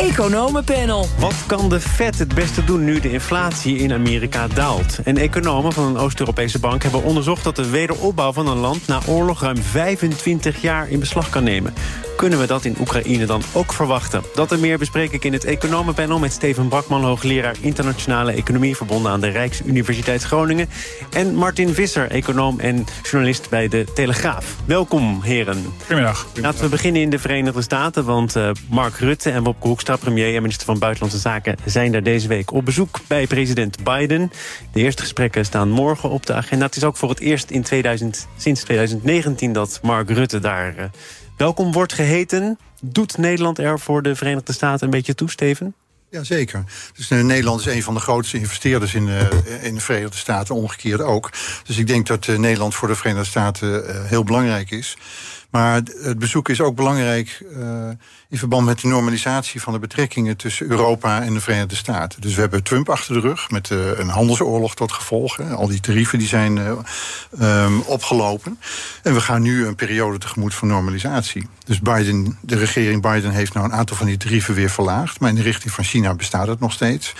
Economenpanel. Wat kan de Fed het beste doen nu de inflatie in Amerika daalt? En economen van een Oost-Europese bank hebben onderzocht... dat de wederopbouw van een land na oorlog ruim 25 jaar in beslag kan nemen. Kunnen we dat in Oekraïne dan ook verwachten? Dat en meer bespreek ik in het Economenpanel met Steven Brakman... hoogleraar internationale economie verbonden aan de Rijksuniversiteit Groningen... en Martin Visser, econoom en journalist bij De Telegraaf. Welkom, heren. Goedemiddag. Laten we beginnen in de Verenigde Staten... want uh, Mark Rutte en Wopke Hoekstra, premier en minister van Buitenlandse Zaken... zijn daar deze week op bezoek bij president Biden. De eerste gesprekken staan morgen op de agenda. Het is ook voor het eerst in 2000, sinds 2019 dat Mark Rutte daar... Uh, welkom wordt geheten. Doet Nederland er voor de Verenigde Staten een beetje toe, Steven? Jazeker. Dus uh, Nederland is een van de grootste investeerders in, uh, in de Verenigde Staten, omgekeerd ook. Dus ik denk dat uh, Nederland voor de Verenigde Staten heel belangrijk is. Maar het bezoek is ook belangrijk uh, in verband met de normalisatie van de betrekkingen tussen Europa en de Verenigde Staten. Dus we hebben Trump achter de rug met uh, een handelsoorlog tot gevolg. Al die tarieven die zijn uh, um, opgelopen. En we gaan nu een periode tegemoet van normalisatie. Dus Biden, de regering Biden heeft nou een aantal van die tarieven weer verlaagd. Maar in de richting van China bestaat het nog steeds.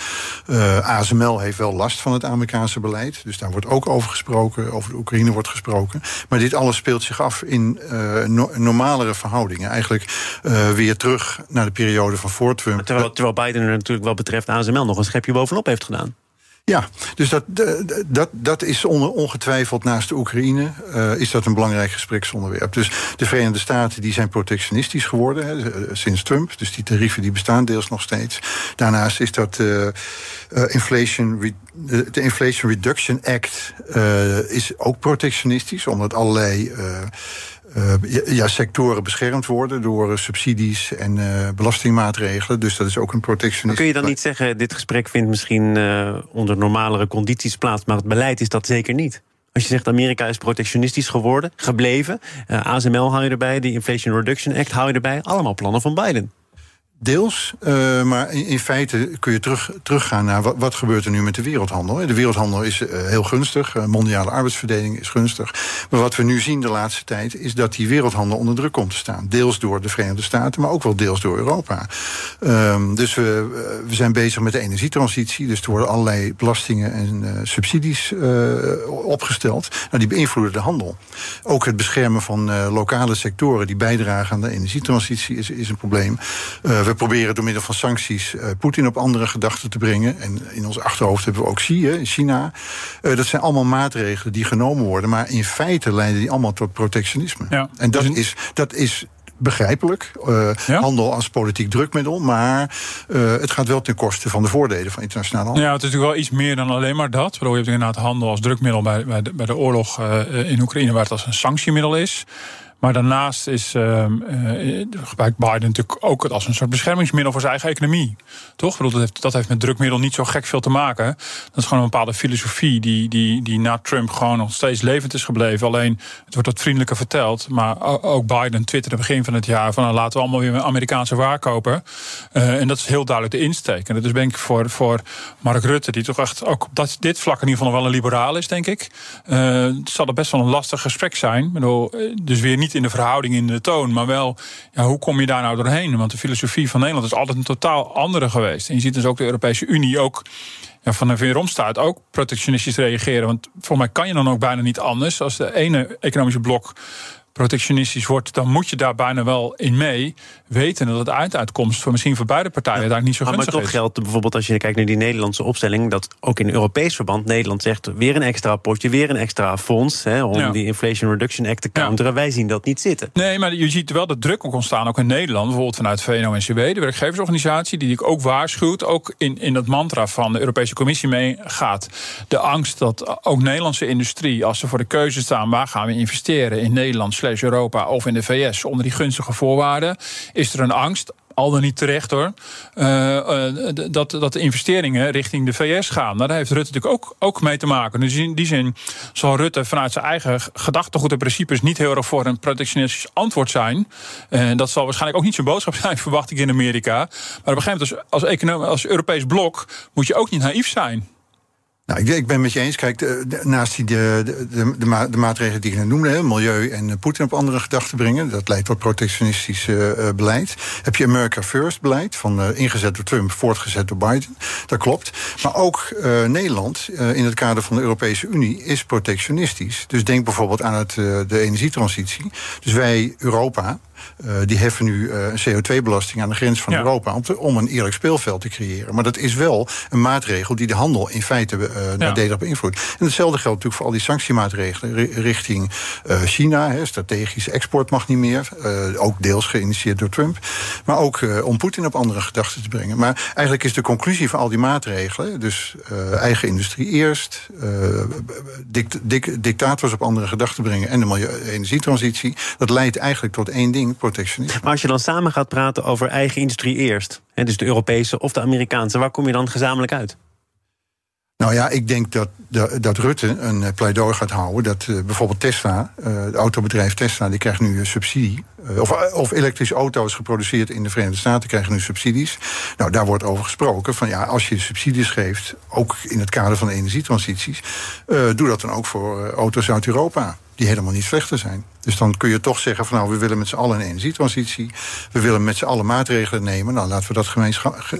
ASML heeft wel last van het Amerikaanse beleid. Dus daar wordt ook over gesproken. Over de Oekraïne wordt gesproken. Maar dit alles speelt zich af in no normalere verhoudingen. Eigenlijk uh, weer terug naar de periode van voor Trump. Terwijl, terwijl Biden er natuurlijk wat betreft ASML nog een schepje bovenop heeft gedaan. Ja, dus dat, dat, dat is ongetwijfeld naast de Oekraïne... Uh, is dat een belangrijk gespreksonderwerp. Dus de Verenigde Staten die zijn protectionistisch geworden hè, sinds Trump. Dus die tarieven die bestaan deels nog steeds. Daarnaast is dat uh, uh, inflation... De Inflation Reduction Act is ook protectionistisch... omdat allerlei uh, ja, sectoren beschermd worden door uh, subsidies en uh, belastingmaatregelen. Dus dat is ook een protectionisme. kun je dan niet zeggen, dit gesprek vindt misschien onder normalere condities plaats, maar het beleid is dat zeker niet? Als je zegt Amerika is protectionistisch geworden, gebleven. ASML hou je erbij, de Inflation Reduction Act hou je erbij. Allemaal plannen van Biden. Deels, uh, maar in, feite kun je terug, teruggaan naar wat, wat gebeurt er nu met de wereldhandel. De wereldhandel is uh, heel gunstig, uh, mondiale arbeidsverdeling is gunstig. Maar wat we nu zien de laatste tijd is dat die wereldhandel onder druk komt te staan. Deels door de Verenigde Staten, maar ook wel deels door Europa. Um, dus we, we zijn bezig met de energietransitie. Dus er worden allerlei belastingen en subsidies opgesteld. Nou, die beïnvloeden de handel. Ook het beschermen van lokale sectoren die bijdragen aan de energietransitie is, is een probleem. We proberen door middel van sancties uh, Poetin op andere gedachten te brengen. En in ons achterhoofd hebben we ook Xi in China. Uh, dat zijn allemaal maatregelen die genomen worden. Maar in feite leiden die allemaal tot protectionisme. Ja. En dat, dus is, dat is begrijpelijk. Uh, ja? Handel als politiek drukmiddel. Maar uh, het gaat wel ten koste van de voordelen van internationale handel. Ja, het is natuurlijk wel iets meer dan alleen maar dat. Je hebt inderdaad handel als drukmiddel bij, bij, de, bij de oorlog uh, in Oekraïne, waar het als een sanctiemiddel is. Maar daarnaast is, uh, gebruikt Biden natuurlijk ook als een soort beschermingsmiddel voor zijn eigen economie. Toch? Dat heeft, dat heeft met drukmiddel niet zo gek veel te maken. Dat is gewoon een bepaalde filosofie die, die, die na Trump gewoon nog steeds levend is gebleven. Alleen het wordt wat vriendelijker verteld. Maar ook Biden twitterde begin van het jaar van nou, laten we allemaal weer Amerikaanse waar kopen. Uh, en dat is heel duidelijk de insteek. En dat is denk ik voor, voor Mark Rutte, die toch echt ook op dat, dit vlak in ieder geval nog wel een liberaal is, denk ik. het zal er best wel een lastig gesprek zijn. Bedoel, dus weer niet in de verhouding, in de toon. Maar wel, ja, hoe kom je daar nou doorheen? Want de filosofie van Nederland is altijd een totaal andere geweest. En je ziet dus ook de Europese Unie ook ja, van een weerom staat ook protectionistisch reageren. Want voor mij kan je dan ook bijna niet anders. Als de ene economische blok protectionistisch wordt, dan moet je daar bijna wel in mee. Weten dat het einduitkomst voor misschien voor beide partijen daar niet zo gunstig is. Maar toch geldt bijvoorbeeld als je kijkt naar die Nederlandse opstelling, dat ook in Europees verband Nederland zegt weer een extra potje, weer een extra fonds hè, om ja. die Inflation Reduction Act te counteren. Ja. Wij zien dat niet zitten. Nee, maar je ziet wel dat druk ook ontstaan, ook in Nederland, bijvoorbeeld vanuit VNO-NCW, de werkgeversorganisatie, die ik ook waarschuwt, ook in, in dat mantra van de Europese Commissie meegaat. De angst dat ook Nederlandse industrie, als ze voor de keuze staan, waar gaan we investeren in Nederland slash Europa of in de VS onder die gunstige voorwaarden, is er een angst al dan niet terecht hoor, uh, uh, dat, dat de investeringen richting de VS gaan. Nou, daar heeft Rutte natuurlijk ook, ook mee te maken. Dus in die zin zal Rutte vanuit zijn eigen gedachtegoed en principes niet heel erg voor een protectionistisch antwoord zijn. En dat zal waarschijnlijk ook niet zijn boodschap zijn, verwacht ik in Amerika. Maar op een gegeven moment als, als, economie, als Europees blok moet je ook niet naïef zijn. Nou, ik, ik ben met je eens. Kijk, naast die, de, de, de, maatregelen die ik net noemde, milieu en Poetin op andere gedachten brengen, dat leidt tot protectionistisch beleid. Heb je America First beleid, van ingezet door Trump, voortgezet door Biden. Dat klopt. Maar ook Nederland, in het kader van de Europese Unie, is protectionistisch. Dus denk bijvoorbeeld aan het, de energietransitie. Dus wij, Europa, uh, die heffen nu uh, een CO2-belasting aan de grens van Europa om, te, om, een eerlijk speelveld te creëren. Maar dat is wel een maatregel die de handel in feite uh, nadelig beïnvloedt. En hetzelfde geldt natuurlijk voor al die sanctiemaatregelen richting China. Hè, strategisch export mag niet meer. ook deels geïnitieerd door Trump. Maar ook om Poetin op andere gedachten te brengen. Maar eigenlijk is de conclusie van al die maatregelen, dus eigen industrie eerst, dict, dict, dictators op andere gedachten brengen en de milieu-energietransitie, dat leidt eigenlijk tot één ding protectionisme. Maar als je dan samen gaat praten over eigen industrie eerst, hè, dus de Europese of de Amerikaanse, waar kom je dan gezamenlijk uit? Nou ja, ik denk dat, dat, Rutte een eh, pleidooi gaat houden. Dat uh, bijvoorbeeld Tesla, uh, het autobedrijf Tesla, die krijgt nu een subsidie. Uh, of, of elektrische auto's geproduceerd in de Verenigde Staten krijgen nu subsidies. Nou, daar wordt over gesproken van ja, als je subsidies geeft, ook in het kader van de energietransities, doe dat dan ook voor auto's uit Europa die helemaal niet slechter zijn. Dus dan kun je toch zeggen van nou, we willen met z'n allen een energietransitie. We willen met z'n allen maatregelen nemen. Nou, laten we dat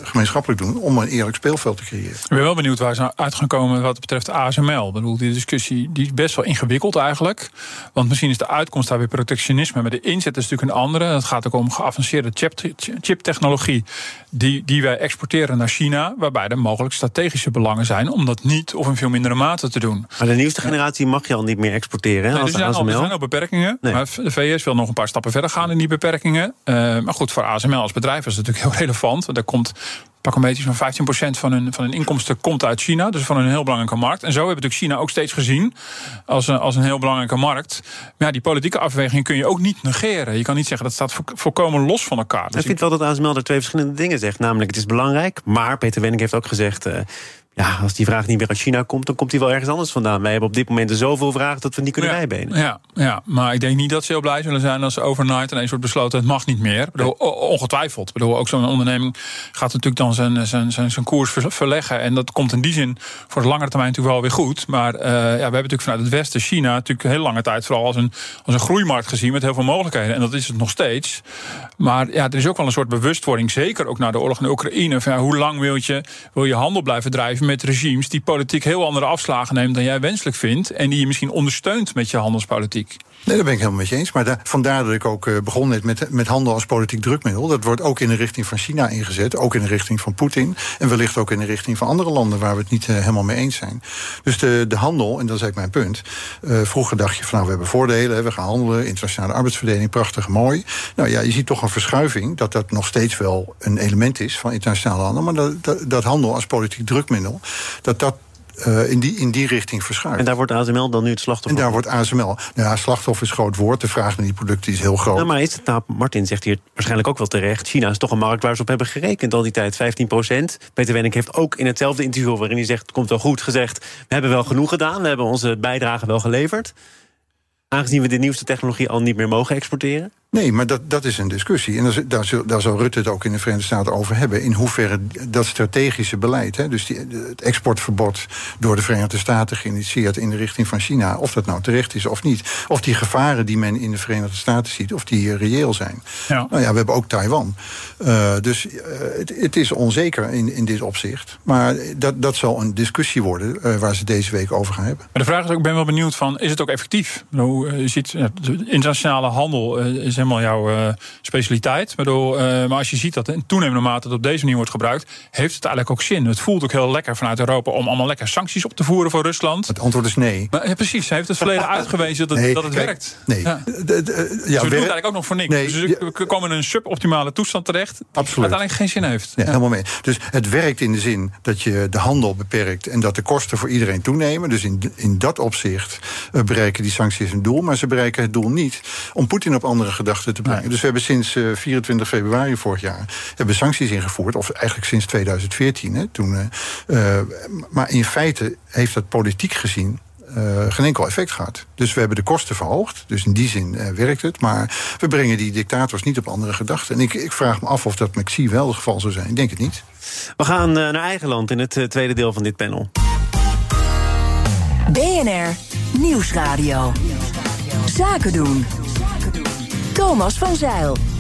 gemeenschappelijk doen om een eerlijk speelveld te creëren. Ik ben wel benieuwd waar ze uit gaan komen wat betreft ASML. Ik bedoel, die discussie die is best wel ingewikkeld eigenlijk. Want misschien is de uitkomst daar weer protectionisme. Maar de inzet is natuurlijk een andere. Het gaat ook om geavanceerde chiptechnologie die, die wij exporteren naar China. Waarbij er mogelijk strategische belangen zijn om dat niet of in veel mindere mate te doen. Maar de nieuwste generatie mag je al niet meer exporteren. Nee, er, zijn al, er zijn al beperkingen. Maar de VS wil nog een paar stappen verder gaan in die beperkingen. Uh, maar goed, voor ASML als bedrijf is het natuurlijk heel relevant. Want daar komt pak een beetje zo'n 15% van hun, van hun inkomsten komt uit China. Dus van een heel belangrijke markt. En zo hebben we natuurlijk China ook steeds gezien als een, als een heel belangrijke markt. Maar ja, die politieke afweging kun je ook niet negeren. Je kan niet zeggen dat staat volkomen los van elkaar. Dus ik vind wel dat ASML er twee verschillende dingen zegt. Namelijk, het is belangrijk. Maar Peter Wenning heeft ook gezegd... Uh, ja, als die vraag niet meer uit China komt, dan komt die wel ergens anders vandaan. Wij hebben op dit moment zoveel vragen dat we niet kunnen ja, bijbenen. Ja, ja, maar ik denk niet dat ze heel blij zullen zijn als ze overnight ineens wordt besloten: het mag niet meer. Bedoel, ongetwijfeld. Ik bedoel, ook zo'n onderneming gaat natuurlijk dan zijn, zijn, zijn, zijn koers verleggen. En dat komt in die zin voor de langere termijn natuurlijk wel weer goed. Maar uh, ja, we hebben natuurlijk vanuit het Westen China natuurlijk hele lange tijd vooral als een, als een groeimarkt gezien met heel veel mogelijkheden. En dat is het nog steeds. Maar ja, er is ook wel een soort bewustwording, zeker ook na de oorlog in Oekraïne. Van, ja, hoe lang wil je, wil je handel blijven drijven? Met regimes die politiek heel andere afslagen nemen dan jij wenselijk vindt. En die je misschien ondersteunt met je handelspolitiek. Nee, daar ben ik helemaal met je eens. Maar vandaar dat ik ook uh, begon net met, met handel als politiek drukmiddel. Dat wordt ook in de richting van China ingezet. Ook in de richting van Poetin. En wellicht ook in de richting van andere landen waar we het niet uh, helemaal mee eens zijn. Dus de, de handel, en dat is eigenlijk mijn punt. Uh, vroeger dacht je van nou, we hebben voordelen. We gaan handelen, internationale arbeidsverdeling, prachtig, mooi. Nou ja, je ziet toch een verschuiving. Dat dat nog steeds wel een element is van internationale handel. Maar dat, dat handel als politiek drukmiddel. Dat dat uh, in, die, in die richting verschuift. En daar wordt ASML dan nu het slachtoffer En daar wordt ASML. Nou ja, slachtoffer is groot woord. De vraag naar die producten is heel groot. Nou, maar is het nou, Martin zegt hier waarschijnlijk ook wel terecht. China is toch een markt waar ze op hebben gerekend al die tijd. 15 procent. Peter Wenning heeft ook in hetzelfde interview waarin hij zegt: het komt wel goed gezegd. We hebben wel genoeg gedaan. We hebben onze bijdrage wel geleverd. Aangezien we de nieuwste technologie al niet meer mogen exporteren. Nee, maar dat, dat is een discussie. En daar, zal, daar zal Rutte het ook in de Verenigde Staten over hebben. In hoeverre dat strategische beleid, hè, dus die, het exportverbod door de Verenigde Staten geïnitieerd in de richting van China, of dat nou terecht is of niet. Of die gevaren die men in de Verenigde Staten ziet, of die reëel zijn. Ja. Nou ja, we hebben ook Taiwan. Uh, dus uh, het, het, is onzeker in, in dit opzicht. Maar dat, dat zal een discussie worden uh, waar ze deze week over gaan hebben. Maar de vraag is ook, ik ben wel benieuwd van, is het ook effectief? Nou, je ziet, de internationale handel is helemaal jouw uh, specialiteit. Bedoel, uh, maar als je ziet dat in toenemende mate dat op deze manier wordt gebruikt, heeft het eigenlijk ook zin. Het voelt ook heel lekker vanuit Europa om allemaal lekker sancties op te voeren voor Rusland. Het antwoord is nee. Maar, ja, precies, heeft het verleden uitgewezen dat, nee, dat het werkt. Nee. Ja. De, de, de, ja, dus we doen het eigenlijk ook nog voor niks. Nee, dus we komen in een suboptimale toestand terecht. Absoluut. uiteindelijk geen zin heeft. Ja, Helemaal mee. Dus het werkt in de zin dat je de handel beperkt en dat de kosten voor iedereen toenemen. Dus in, in dat opzicht uh, bereiken die sancties een doel. Maar ze bereiken het doel niet om Poetin op andere gedachten te brengen. Dus we hebben sinds 24 eh, februari vorig jaar hebben sancties ingevoerd. Of eigenlijk sinds 2014. Hè, toen, uh, maar in feite heeft dat politiek gezien uh, geen enkel effect gehad. Dus we hebben de kosten verhoogd. Dus in die zin uh, werkt het. Maar we brengen die dictators niet op andere gedachten. En ik, ik vraag me af of dat met Xi wel het geval zou zijn. Ik denk het niet. We gaan uh, naar eigen land in het tweede deel van dit panel. BNR Nieuwsradio. Zaken doen. Thomas van Zeil.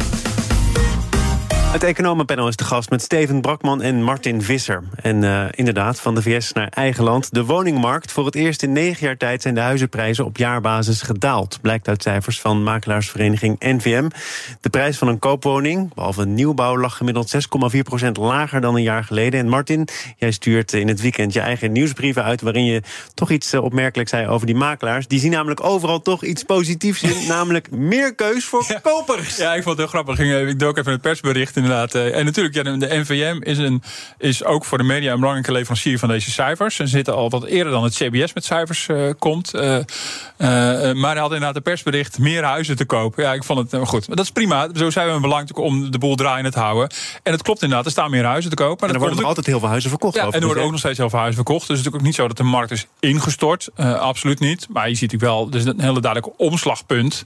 Het economenpanel is de gast met Steven Brakman en Martin Visser. En uh, inderdaad, van de VS naar eigen land. De woningmarkt. Voor het eerst in negen jaar tijd zijn de huizenprijzen op jaarbasis gedaald. Blijkt uit cijfers van makelaarsvereniging NVM. De prijs van een koopwoning, behalve een nieuwbouw, lag gemiddeld 6,4% lager dan een jaar geleden. En Martin, jij stuurt in het weekend je eigen nieuwsbrieven uit. waarin je toch iets uh, opmerkelijk zei over die makelaars. Die zien namelijk overal toch iets positiefs in. namelijk meer keus voor ja. kopers. Ja, ik vond het heel grappig. Ik dook even het persbericht inderdaad. En natuurlijk, ja, de NVM is, een, is ook voor de media een belangrijke leverancier van deze cijfers. Ze zitten al wat eerder dan het CBS met cijfers uh, komt. Uh, uh, maar hij had inderdaad een persbericht meer huizen te kopen. Ja, ik vond het goed. Maar dat is prima. Zo zijn we belangrijk om de boel draaiende te houden. En het klopt inderdaad, er staan meer huizen te kopen. Maar en er worden nog altijd heel veel huizen verkocht. Ja, en er worden ook nog steeds heel veel huizen verkocht. Dus het is natuurlijk ook niet zo dat de markt is ingestort. absoluut niet. Maar je ziet natuurlijk wel, er is een hele duidelijk omslagpunt.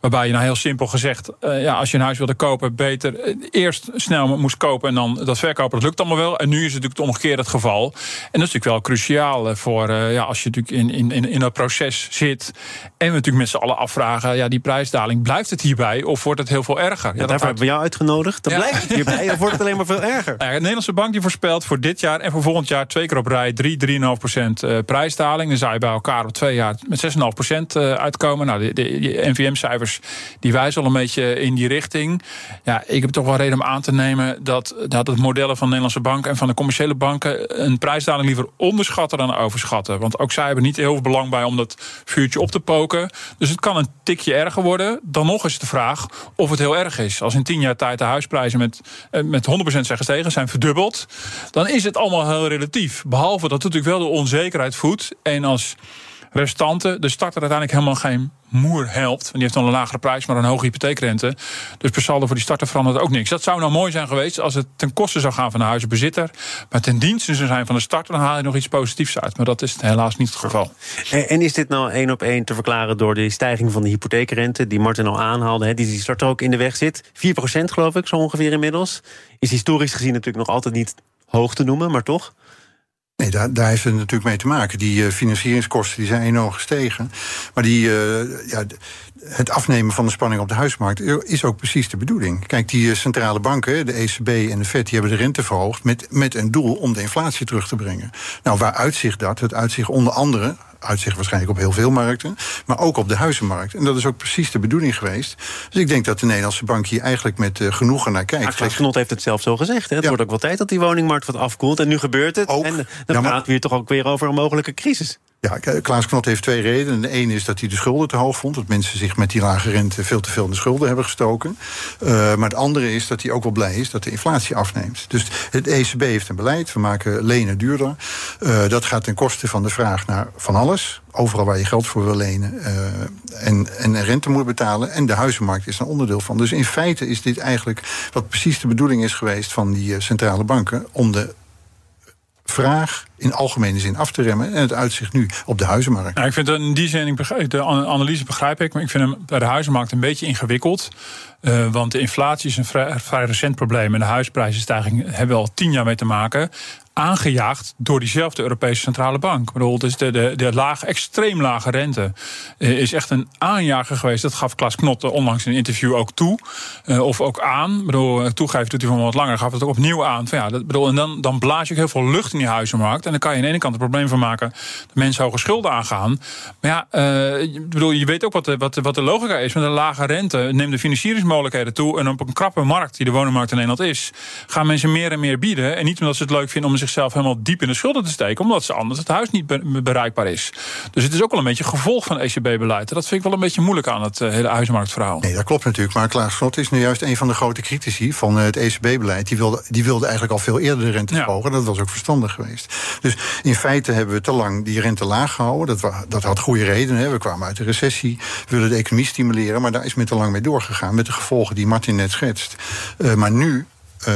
Waarbij je nou heel simpel gezegd, ja, als je een huis wilde kopen, beter eerst snel moest kopen en dan dat verkopen, dat lukt allemaal wel. En nu is het natuurlijk het omgekeerde het geval. En dat is natuurlijk wel cruciaal voor uh, ja, als je natuurlijk in, in, in dat proces zit. En we natuurlijk met z'n allen afvragen, ja, die prijsdaling, blijft het hierbij of wordt het heel veel erger? Ja, ja daarvoor hebben we jou uitgenodigd. Dan ja. blijft het hierbij of wordt het alleen maar veel erger? Ja, de Nederlandse bank die voorspelt voor dit jaar en voor volgend jaar twee keer op rij 3, 3,5 procent uh, prijsdaling. Dan zou je bij elkaar op twee jaar met 6,5 procent uh, uitkomen. Nou, de, de, de NVM-cijfers die wijzen al een beetje in die richting. Ja, ik heb toch wel reden om aan te nemen dat, dat het modellen van Nederlandse banken en van de commerciële banken een prijsdaling liever onderschatten dan overschatten. Want ook zij hebben niet heel veel belang bij om dat vuurtje op te poken. Dus het kan een tikje erger worden. Dan nog is de vraag of het heel erg is. Als in tien jaar tijd de huisprijzen met, met 100% zijn gestegen, zijn verdubbeld, dan is het allemaal heel relatief. Behalve dat het natuurlijk wel de onzekerheid voedt. En als restanten de starter uiteindelijk helemaal geen moer helpt. Want die heeft dan een lagere prijs, maar een hoge hypotheekrente. Dus per saldo voor die starter verandert ook niks. Dat zou nou mooi zijn geweest als het ten koste zou gaan van de huizenbezitter. Maar ten dienste zou zijn van de starter, dan haal je nog iets positiefs uit. Maar dat is helaas niet het geval. En is dit nou één op één te verklaren door de stijging van de hypotheekrente, die Martin al aanhaalde, die die starter ook in de weg zit? 4% geloof ik, zo ongeveer inmiddels. Is historisch gezien natuurlijk nog altijd niet hoog te noemen, maar toch? Nee, daar, daar heeft het natuurlijk mee te maken. Die uh, financieringskosten die zijn enorm gestegen. Maar die, uh, ja, het afnemen van de spanning op de huismarkt is ook precies de bedoeling. Kijk, die centrale banken, de ECB en de FED, die hebben de rente verhoogd met, met een doel om de inflatie terug te brengen. Nou, waar uitzicht dat? Het uitzicht onder andere uitzicht waarschijnlijk op heel veel markten, maar ook op de huizenmarkt. En dat is ook precies de bedoeling geweest. Dus ik denk dat de Nederlandse bank hier eigenlijk met uh, genoegen naar kijkt. Klaas Knot heeft het zelf zo gezegd. Hè? Het ja. wordt ook wel tijd dat die woningmarkt wat afkoelt. En nu gebeurt het. Ook. En dan praten we hier toch ook weer over een mogelijke crisis. Ja, Klaas Knot heeft twee redenen. De ene is dat hij de schulden te hoog vond. Dat mensen zich met die lage rente veel te veel in de schulden hebben gestoken. Uh, maar het andere is dat hij ook wel blij is dat de inflatie afneemt. Dus het ECB heeft een beleid. We maken lenen duurder. Uh, dat gaat ten koste van de vraag naar van alles. Overal waar je geld voor wil lenen. En, en rente moet betalen. En de huizenmarkt is een onderdeel van. Dus in feite is dit eigenlijk wat precies de bedoeling is geweest van die centrale banken. Om de vraag in algemene zin af te remmen. En het uitzicht nu op de huizenmarkt. Nou, ik vind in die zin, de analyse begrijp ik, maar ik vind hem bij de huizenmarkt een beetje ingewikkeld. Uh, want de inflatie is een vrij, recent probleem. En de huisprijzenstijging hebben we al tien jaar mee te maken aangejaagd door diezelfde Europese Centrale Bank. Ik bedoel, de, de, de lage, extreem lage rente is echt een aanjager geweest. Dat gaf Klaas Knot onlangs in een interview ook toe. Uh, of ook aan. Ik bedoel, toegeven doet hij van wat langer. Gaf het ook opnieuw aan. Ja, dat, bedoel, en dan, dan blaas je ook heel veel lucht in die huizenmarkt. En dan kan je aan de ene kant het probleem van maken dat mensen hoge schulden aangaan. Maar ja, uh, ik bedoel, je weet ook wat de, wat, de, wat de logica is. Met een lage rente neemt de financieringsmogelijkheden toe. En op een krappe markt, die de woningmarkt in Nederland is, gaan mensen meer en meer bieden. En niet omdat ze het leuk vinden om zichzelf helemaal diep in de schulden te steken, omdat ze anders het huis niet bereikbaar is. Dus het is ook wel een beetje gevolg van ECB-beleid. Dat vind ik wel een beetje moeilijk aan het uh, hele huismarktverhaal. Nee, dat klopt natuurlijk. Maar Klaas Slot is nu juist een van de grote critici van het ECB-beleid. Die wilde, die wilde eigenlijk al veel eerder de rente verhogen. Ja. Dat was ook verstandig geweest. Dus in feite hebben we te lang die rente laag gehouden. Dat, dat had goede redenen. Hè. We kwamen uit de recessie. We willen de economie stimuleren. Maar daar is men te lang mee doorgegaan. Met de gevolgen die Martin net schetst. Uh, maar nu uh,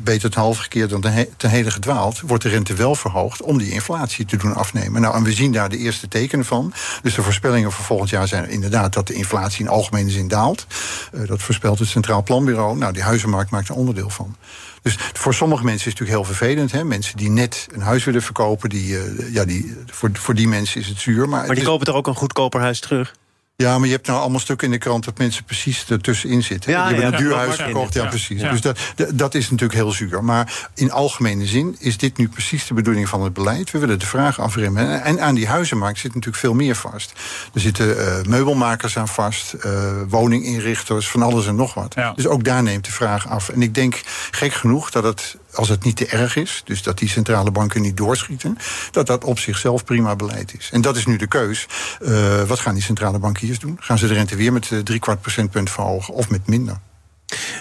beter het half gekeerd dan ten hele gedwaald, wordt de rente wel verhoogd om die inflatie te doen afnemen. Nou, en we zien daar de eerste tekenen van. Dus de voorspellingen voor volgend jaar zijn inderdaad dat de inflatie in algemene zin daalt. Uh, dat voorspelt het Centraal Planbureau. Nou, die huizenmarkt maakt er onderdeel van. Dus voor sommige mensen is het natuurlijk heel vervelend. Hè? Mensen die net een huis willen verkopen, die, uh, ja, die, voor, voor die mensen is het zuur. Maar, maar die kopen toch ook een goedkoper huis terug? Ja, maar je hebt nou allemaal stukken in de krant dat mensen precies ertussenin zitten. Ja, je hebt een duur huis gekocht, ja, precies. Dus dat, dat is natuurlijk heel zuur. Maar in algemene zin is dit nu precies de bedoeling van het beleid. We willen de vraag afremmen. En aan die huizenmarkt zit natuurlijk veel meer vast. Er zitten uh, meubelmakers aan vast, uh, woninginrichters, van alles en nog wat. Dus ook daar neemt de vraag af. En ik denk gek genoeg dat het, als het niet te erg is, dus dat die centrale banken niet doorschieten, dat dat op zichzelf prima beleid is. En dat is nu de keus. Uh, wat gaan die centrale banken doen? Gaan ze de rente weer met eh, drie kwart procentpunt verhogen of met minder?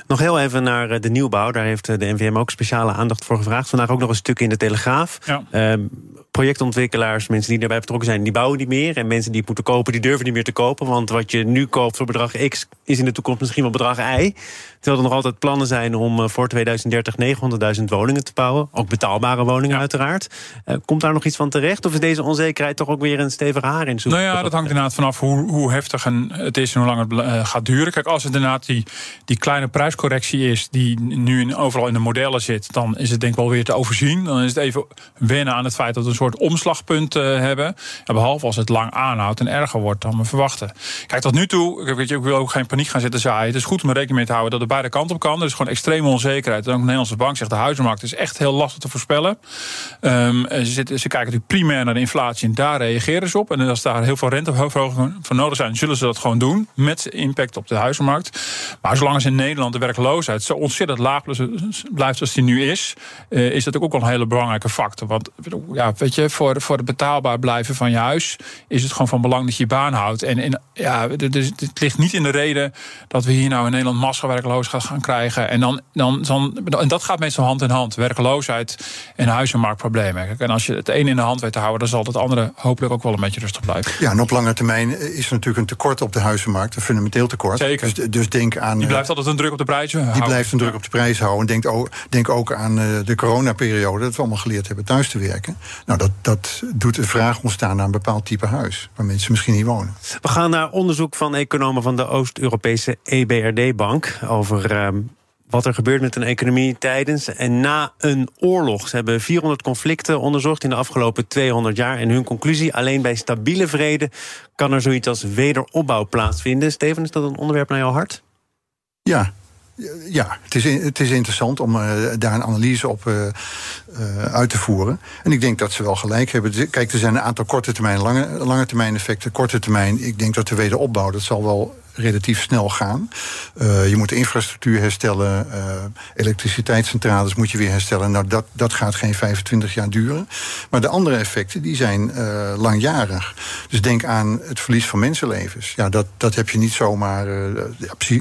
Nog heel even naar eh, de nieuwbouw. Daar heeft eh, de NVM ook speciale aandacht voor gevraagd. Vandaag ook nog een stuk in de Telegraaf. Ja. Ehm, projectontwikkelaars, mensen die daarbij betrokken zijn, die bouwen niet meer. En mensen die moeten kopen, die durven niet meer te kopen. Want wat je nu koopt voor bedrag X is in de toekomst misschien wel bedrag Y. Terwijl er nog altijd plannen zijn om eh, voor 2030 900.000 woningen te bouwen. Ook betaalbare woningen uiteraard. Uh, komt daar nog iets van terecht? Of is deze onzekerheid toch ook weer een stevige haar in zoek? Nou ja, dat hangt inderdaad vanaf hoe, hoe heftig het is en hoe lang het uh, gaat duren. Kijk, als het inderdaad die, die kleine prijscorrectie is... die nu in, overal in de modellen zit... dan is het denk ik wel weer te overzien. Dan is het even wennen aan het feit dat een soort omslagpunt hebben. Ja, behalve als het lang aanhoudt en erger wordt dan we verwachten. Kijk, tot nu toe, weet je, ik wil ook geen paniek gaan zitten zaaien. Het is goed om er rekening mee te houden dat beide kanten op kan. Er is gewoon extreme onzekerheid. En ook de Nederlandse bank zegt de huizenmarkt is echt heel lastig te voorspellen. Um, ze, ze kijken natuurlijk primair naar de inflatie en daar reageren ze op. En als daar heel veel renteverhogingen voor nodig zijn, zullen ze dat gewoon doen. Met impact op de huizenmarkt. Maar zolang als in Nederland de werkloosheid zo ontzettend laag blijft als die nu is, uh, is dat ook wel een hele belangrijke factor. Want ja, weet voor, voor het betaalbaar blijven van je huis is het gewoon van belang dat je je baan houdt. En, en ja, het ligt niet in de reden dat we hier nou in Nederland massawerkloosheid gaan krijgen. En, dan, dan, dan, en dat gaat meestal hand in hand. Werkloosheid en huizenmarktproblemen. En als je het een in de hand weet te houden, dan zal het andere hopelijk ook wel een beetje rustig blijven. Ja, en op lange termijn is er natuurlijk een tekort op de huizenmarkt. Een fundamenteel tekort. Zeker. Dus, dus denk aan. Die blijft altijd een druk op de prijzen houden. Die blijft een druk op de prijs houden. Denk ook, denk ook aan uh, de coronaperiode. Dat we allemaal geleerd hebben thuis te werken. Nou, dat, dat doet de vraag ontstaan naar een bepaald type huis. Waar mensen misschien niet wonen. We gaan naar onderzoek van economen van de Oost-Europese EBRD-bank. Over uh, wat er gebeurt met een economie tijdens en na een oorlog. Ze hebben 400 conflicten onderzocht in de afgelopen 200 jaar. En hun conclusie: alleen bij stabiele vrede kan er zoiets als wederopbouw plaatsvinden. Steven, is dat een onderwerp naar jouw hart? Ja, ja, het is, het is interessant om uh, daar een analyse op uh, uh, uit te voeren. En ik denk dat ze wel gelijk hebben. Kijk, er zijn een aantal korte termijn, lange, lange termijn effecten. Korte termijn, ik denk dat de wederopbouw, dat zal wel relatief snel gaan. Uh, je moet infrastructuur herstellen, uh, elektriciteitscentrales moet je weer herstellen. Nou, dat, dat gaat geen 25 jaar duren. Maar de andere effecten die zijn uh, langjarig. Dus denk aan het verlies van mensenlevens. Ja, dat, dat heb je niet zomaar,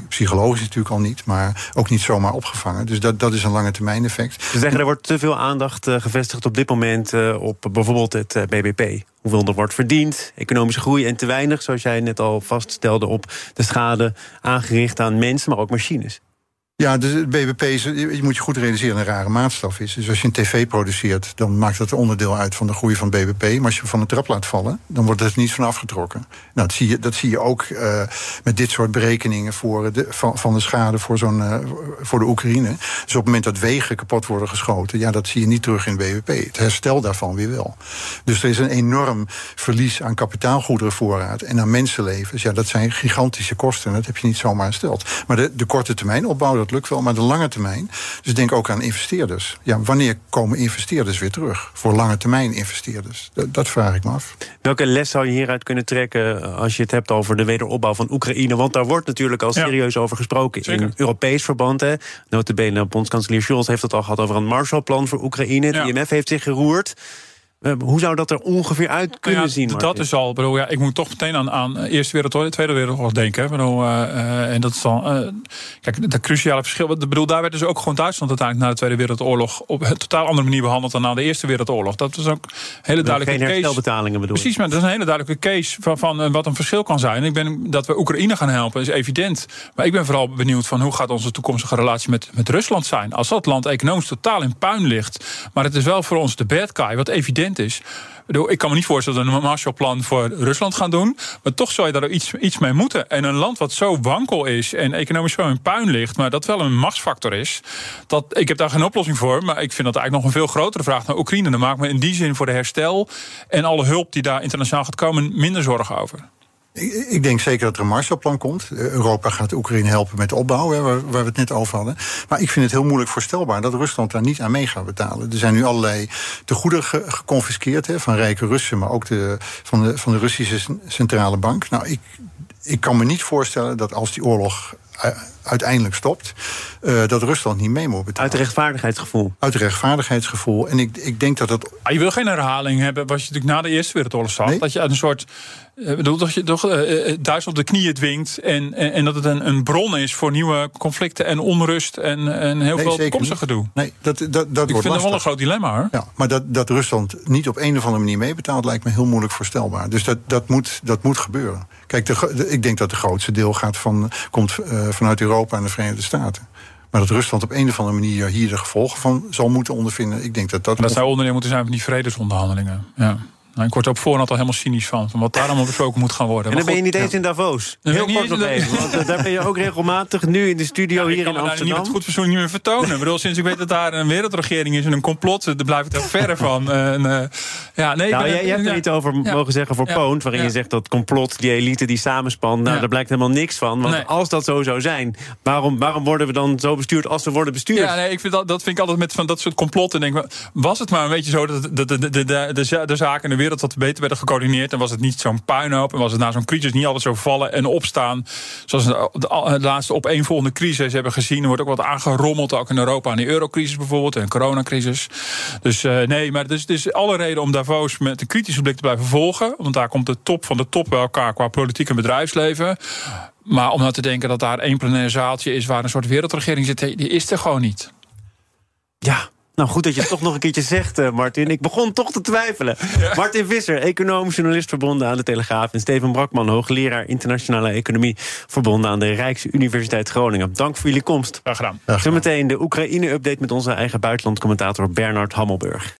psychologisch natuurlijk al niet, maar ook niet zomaar opgevangen. Dus dat, dat is een lange termijn effect. Ze zeggen er wordt te veel aandacht gevestigd op dit moment op bijvoorbeeld het BBP hoeveel er wordt verdiend, economische groei en te weinig, zoals jij net al vaststelde, op de schade aangericht aan mensen, maar ook machines. Ja, dus het BBP je moet je goed realiseren, een rare maatstaf is. Dus als je een tv produceert, dan maakt dat onderdeel uit van de groei van BBP. Maar als je van de trap laat vallen, dan wordt er niet van afgetrokken. Nou, dat zie je, dat zie je ook uh, met dit soort berekeningen voor de, van, de schade voor, zo'n, uh, voor de Oekraïne. Dus op het moment dat wegen kapot worden geschoten, ja, dat zie je niet terug in BBP. Het herstel daarvan weer wel. Dus er is een enorm verlies aan kapitaalgoederenvoorraad en aan mensenlevens. Ja, dat zijn gigantische kosten. Dat heb je niet zomaar hersteld. Maar de, de korte termijn opbouw, dat lukt wel, maar de lange termijn. Dus denk ook aan investeerders. Ja, wanneer komen investeerders weer terug? Voor lange termijn investeerders. Dat, dat vraag ik me af. Welke les zou je hieruit kunnen trekken als je het hebt over de wederopbouw van Oekraïne? Want daar wordt natuurlijk al serieus over gesproken in Europees verband. Hè. Notabene, bondskanselier Scholz heeft het al gehad over een Marshallplan voor Oekraïne. Het IMF heeft zich geroerd. Uh, hoe zou dat er ongeveer uit Nou kunnen ja, zien? Dat is al. Bedoel, ja, ik moet toch meteen aan, aan Eerste Wereldoorlog, Tweede Wereldoorlog denken. Bedoel, uh, uh, en dat is dan. Uh, kijk, dat cruciale verschil. Bedoel, daar werd dus ook gewoon Duitsland uiteindelijk na de Tweede Wereldoorlog op een totaal andere manier behandeld dan na de Eerste Wereldoorlog. Dat was ook een hele duidelijke Geen case. herstelbetalingen bedoel Precies, maar dat is een hele duidelijke case van, van wat een verschil kan zijn. Ik ben dat we Oekraïne gaan helpen is evident. Maar ik ben vooral benieuwd van hoe gaat onze toekomstige relatie met, met Rusland zijn. Als dat land economisch totaal in puin ligt, maar het is wel voor ons de bad guy, wat evident is. Ik kan me niet voorstellen dat we een Marshallplan voor Rusland gaan doen. Maar toch zou je daar iets, iets mee moeten. En een land wat zo wankel is en economisch zo in puin ligt, maar dat wel een machtsfactor is. Dat, ik heb daar geen oplossing voor. Maar ik vind dat eigenlijk nog een veel grotere vraag naar Oekraïne. Dan maak me in die zin voor de herstel en alle hulp die daar internationaal gaat komen minder zorgen over. Ik denk zeker dat er een Marshallplan komt. Europa gaat Oekraïne helpen met de opbouw, hè, waar, we het net over hadden. Maar ik vind het heel moeilijk voorstelbaar dat Rusland daar niet aan mee gaat betalen. Er zijn nu allerlei tegoeden ge, geconfiskeerd hè, van rijke Russen, maar ook de, van, de, van de Russische centrale bank. Nou, ik, ik kan me niet voorstellen dat als die oorlog uiteindelijk stopt, uh, dat Rusland niet mee moet betalen. Uit rechtvaardigheidsgevoel. Uit rechtvaardigheidsgevoel. En ik, ik denk dat dat. Ah, je wil geen herhaling hebben, wat je natuurlijk na de Eerste Wereldoorlog zag. Nee? Dat je uit een soort. Uh, bedoel, dat je toch uh, Duitsland op de knieën dwingt. En, en, en, dat het een, een bron is voor nieuwe conflicten en onrust. En, en heel nee, veel toekomstig gedoe. Nee, dat, dat, dat ik wordt vind dat wel een groot dilemma hoor. Ja, maar dat, dat Rusland niet op een of andere manier meebetaalt, lijkt me heel moeilijk voorstelbaar. Dus dat, dat, moet, dat moet gebeuren. Kijk, de, de, ik denk dat het grootste deel gaat van, komt vanuit Europa en de Verenigde Staten. Maar dat Rusland op een of andere manier hier de gevolgen van zal moeten ondervinden. Ik denk dat dat. Dat zou onderdeel moeten zijn van die vredesonderhandelingen. Ja. Nou, ik word er op voorhand al helemaal cynisch van, van wat daar allemaal besproken moet gaan worden. En dan ben je niet eens in Davos. Dan Heel kort niet nog even. Want uh, daar ben je ook regelmatig nu in de studio ik hier kan in me daar niet met Amsterdam. goed fatsoen niet meer vertonen. ik bedoel, sinds ik weet dat daar een wereldregering is en een complot, daar blijf ik er verre van. En, uh, ja, nee, ik Nou, ben- jij, jij hebt er iets over Ja. mogen zeggen voor Ja. Poont, waarin je zegt dat complot, die elite die samenspant, nou, daar blijkt helemaal niks van. Want Nee. als dat zo zou zijn, waarom, waarom worden we dan zo bestuurd als we worden bestuurd? Ja, nee, ik vind dat, dat vind ik altijd met van dat soort complotten. Denk, ik, was het maar een beetje zo dat de, de, de, de, de, de, zaken in de wereld wat beter werden gecoördineerd. En was het niet zo'n puinhoop. En was het na zo'n crisis niet altijd zo vallen en opstaan. Zoals de, de, de laatste opeenvolgende crisis hebben gezien. Er wordt ook wat aangerommeld, ook in Europa. Aan die eurocrisis bijvoorbeeld en coronacrisis. Dus uh, nee, maar het is alle reden om Davos met een kritische blik te blijven volgen. Want daar komt de top van de top bij elkaar qua politiek en bedrijfsleven. Maar om nou te denken dat daar één plenair zaaltje is waar een soort wereldregering zit, die is er gewoon niet. Ja, nou goed dat je het toch nog een keertje zegt, uh, Martin. Ik begon toch te twijfelen. Ja. Martin Visser, econoom, journalist verbonden aan de Telegraaf. En Steven Brakman, hoogleraar internationale economie, verbonden aan de Rijksuniversiteit Groningen. Dank voor jullie komst. Graag gedaan. Zometeen de Oekraïne-update met onze eigen buitenlandcommentator Bernard Hammelburg.